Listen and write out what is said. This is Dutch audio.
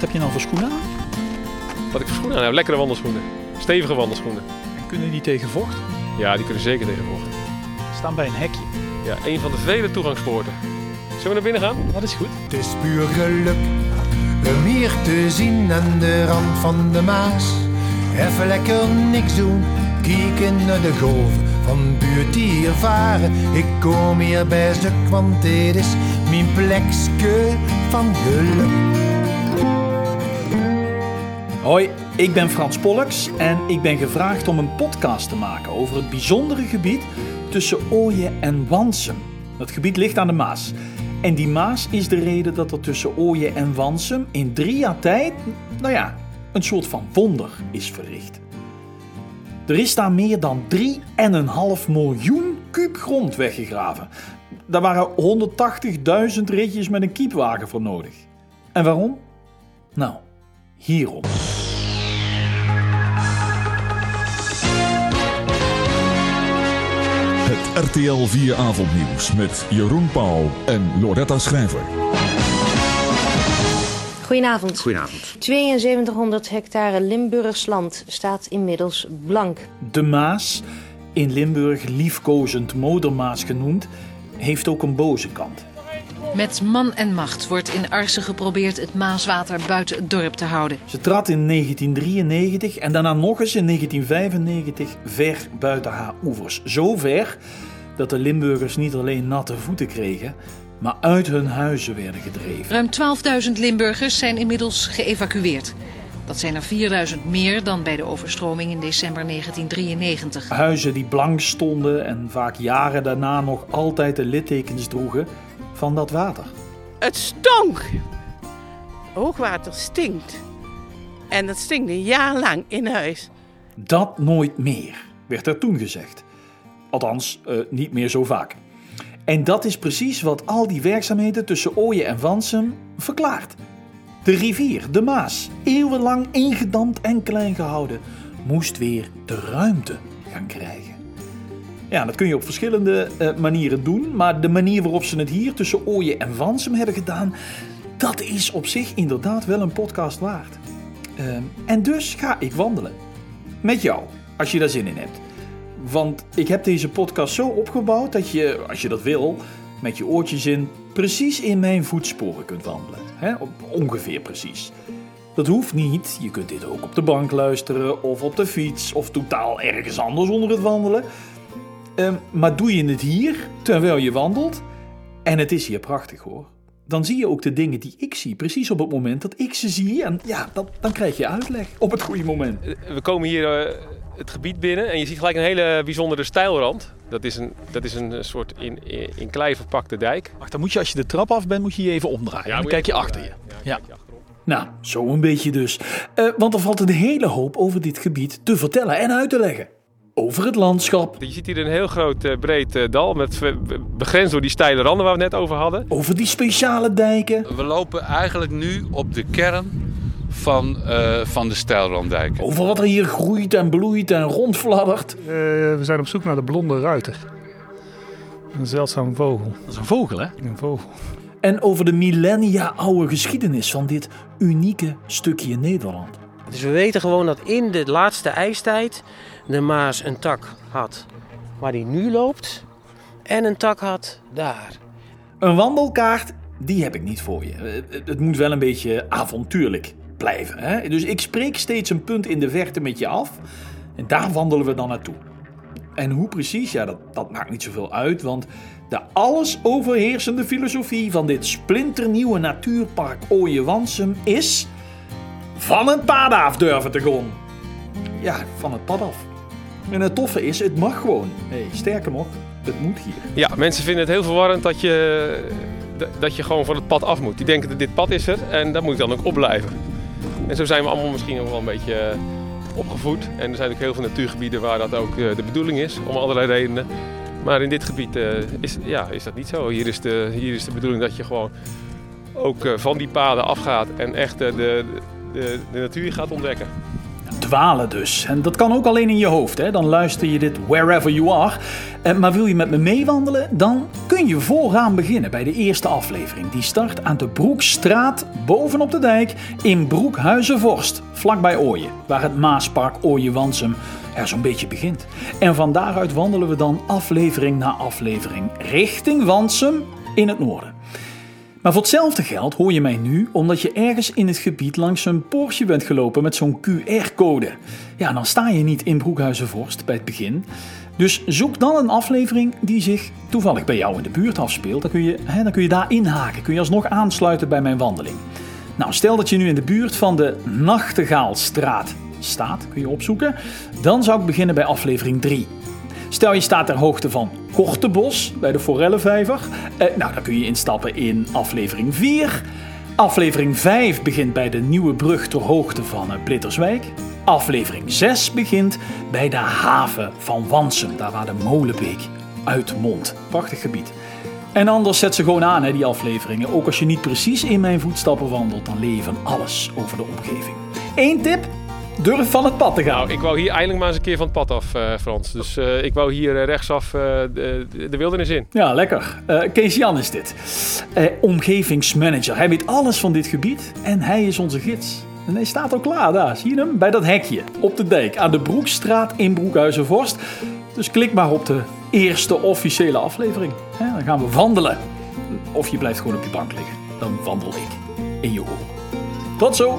Wat heb je nou voor schoenen aan? Wat ik voor schoenen aan heb, lekkere wandelschoenen. Stevige wandelschoenen. En kunnen die tegen vocht? Ja, die kunnen zeker tegen vocht. Staan bij een hekje. Ja, een van de vele toegangspoorten. Zullen we naar binnen gaan? Ja, dat is goed. Het is puur geluk om hier te zien aan de rand van de Maas. Even lekker niks doen, kijken naar de golven van buurt die hier varen. Ik kom hier bij stuk, want dit is mijn plekske van geluk. Hoi, ik ben Frans Pollux en ik ben gevraagd om een podcast te maken over het bijzondere gebied tussen Ooyen en Wansum. Dat gebied ligt aan de Maas. En die Maas is de reden dat er tussen Ooyen en Wansum in drie jaar tijd, nou ja, een soort van wonder is verricht. Er is daar meer dan 3,5 miljoen kuub grond weggegraven. Daar waren 180.000 ritjes met een kiepwagen voor nodig. En waarom? Nou, hierom. Het RTL 4 avondnieuws met Jeroen Pauw en Loretta Schrijver. Goedenavond. Goedenavond. 7200 hectare Limburgs land staat inmiddels blank. De Maas, in Limburg liefkozend Modermaas genoemd, heeft ook een boze kant. Met man en macht wordt in Arsen geprobeerd het Maaswater buiten het dorp te houden. Ze trad in 1993 en daarna nog eens in 1995 ver buiten haar oevers. Zo ver dat de Limburgers niet alleen natte voeten kregen, maar uit hun huizen werden gedreven. Ruim 12.000 Limburgers zijn inmiddels geëvacueerd. Dat zijn er 4.000 meer dan bij de overstroming in december 1993. Huizen die blank stonden en vaak jaren daarna nog altijd de littekens droegen van dat water. Het stonk. Hoogwater stinkt. En dat stinkt een jaar lang in huis. Dat nooit meer, werd er toen gezegd. Althans, eh, niet meer zo vaak. En dat is precies wat al die werkzaamheden tussen Ooyen en Wansum verklaart. De rivier, de Maas, eeuwenlang ingedampt en klein gehouden, moest weer de ruimte gaan krijgen. Ja, dat kun je op verschillende eh, manieren doen, maar de manier waarop ze het hier tussen Ooyen en Wansum hebben gedaan, dat is op zich inderdaad wel een podcast waard. Ehm, en dus ga ik wandelen. Met jou, als je daar zin in hebt. Want ik heb deze podcast zo opgebouwd dat je, als je dat wil, met je oortjes in, precies in mijn voetsporen kunt wandelen. Ongeveer precies. Dat hoeft niet. Je kunt dit ook op de bank luisteren, of op de fiets, of totaal ergens anders onder het wandelen. Ehm, maar doe je het hier, terwijl je wandelt, en het is hier prachtig hoor. Dan zie je ook de dingen die ik zie, precies op het moment dat ik ze zie. En ja, dat, dan krijg je uitleg op het goede moment. Eh, We komen hier eh, het gebied binnen en je ziet gelijk een hele bijzondere stijlrand. Dat is een, dat is een soort in, in, in klei verpakte dijk. Wacht, dan moet je als je de trap af bent, moet je je even omdraaien. dan moet kijk je achter je. Ja. kijk je achterom. Nou, zo een beetje dus. Eh, want er valt een hele hoop over dit gebied te vertellen en uit te leggen. Over het landschap, Je ziet hier een heel groot eh, breed eh, dal met begrensd door die steile randen waar we het net over hadden. over die speciale dijken, We lopen eigenlijk nu op de kern van, eh, van de Stijlranddijk. over wat er hier groeit en bloeit en rondfladdert. Eh, we zijn op zoek naar de blonde ruiter. Een zeldzaam vogel. Dat is een vogel, hè? Een vogel. En over de millennia oude geschiedenis van dit unieke stukje Nederland. Dus we weten gewoon dat in de laatste ijstijd de Maas een tak had waar hij nu loopt en een tak had daar. Een wandelkaart, die heb ik niet voor je. Eh, Het- Het moet wel een beetje avontuurlijk blijven. Hè? Dus ik spreek steeds een punt in de verte met je af. En daar wandelen we dan naartoe. En hoe precies, ja, dat, dat maakt niet zoveel uit. Want de alles overheersende filosofie van dit splinternieuwe natuurpark Ooie-Wansum is... Van het pad af durven te gaan. Ja, van het pad af. En het toffe is, het mag gewoon. Hey, sterker nog, het moet hier. Ja, mensen vinden het heel verwarrend dat je, dat je gewoon van het pad af moet. Die denken dat dit pad is er en daar moet ik dan ook op blijven. En zo zijn we allemaal misschien ook wel een beetje eh, opgevoed. En er zijn ook heel veel natuurgebieden waar dat ook eh, de bedoeling is, om allerlei redenen. Maar in dit gebied eh, is, ja, is dat niet zo. Hier is, de, hier is de bedoeling dat je gewoon ook eh, van die paden afgaat en echt de, de, de natuur gaat ontdekken. Dwalen dus. En dat kan ook alleen in je hoofd. Hè? Dan luister je dit wherever you are. Eh, maar wil je met me meewandelen? Dan kun je vooraan beginnen bij de eerste aflevering. Die start aan de Broekstraat bovenop de dijk in Broekhuizenvorst. Vlakbij Ooyen. Waar het Maaspark Ooyen-Wansum er zo'n beetje begint. En van daaruit wandelen we dan aflevering na aflevering richting Wansum in het noorden. Maar voor hetzelfde geld hoor je mij nu omdat je ergens in het gebied langs een Porsche bent gelopen met zo'n QR-code. Ja, dan sta je niet in Broekhuizenvorst bij het begin. Dus zoek dan een aflevering die zich toevallig bij jou in de buurt afspeelt. Dan kun je, hè, dan kun je daar inhaken. Kun je alsnog aansluiten bij mijn wandeling. Nou, stel dat je nu in de buurt van de Nachtegaalstraat staat, kun je opzoeken. Dan zou ik beginnen bij aflevering 3. Stel je staat ter hoogte van Kortebos bij de Forellenvijver. Eh, nou, dan kun je instappen in aflevering 4. Aflevering 5 begint bij de nieuwe brug ter hoogte van eh, Blitterswijk. Aflevering 6 begint bij de haven van Wansum, daar waar de Molenbeek uitmondt. Prachtig gebied. En anders zet ze gewoon aan, hè, die afleveringen. Ook als je niet precies in mijn voetstappen wandelt, dan leer je van alles over de omgeving. Eén tip, durf van het pad te gaan. Nou, ik wou hier eindelijk maar eens een keer van het pad af, eh, Frans. Dus eh, ik wou hier eh, rechtsaf eh, de, de wildernis in. Ja, lekker. Kees Jan is dit. Omgevingsmanager. Hij weet alles van dit gebied en hij is onze gids. En hij staat al klaar daar, zie je hem? Bij dat hekje op de dijk aan de Broekstraat in Broekhuizenvorst. Dus klik maar op de eerste officiële aflevering. Dan gaan we wandelen. Of je blijft gewoon op je bank liggen. Dan wandel ik in je oor. Tot zo!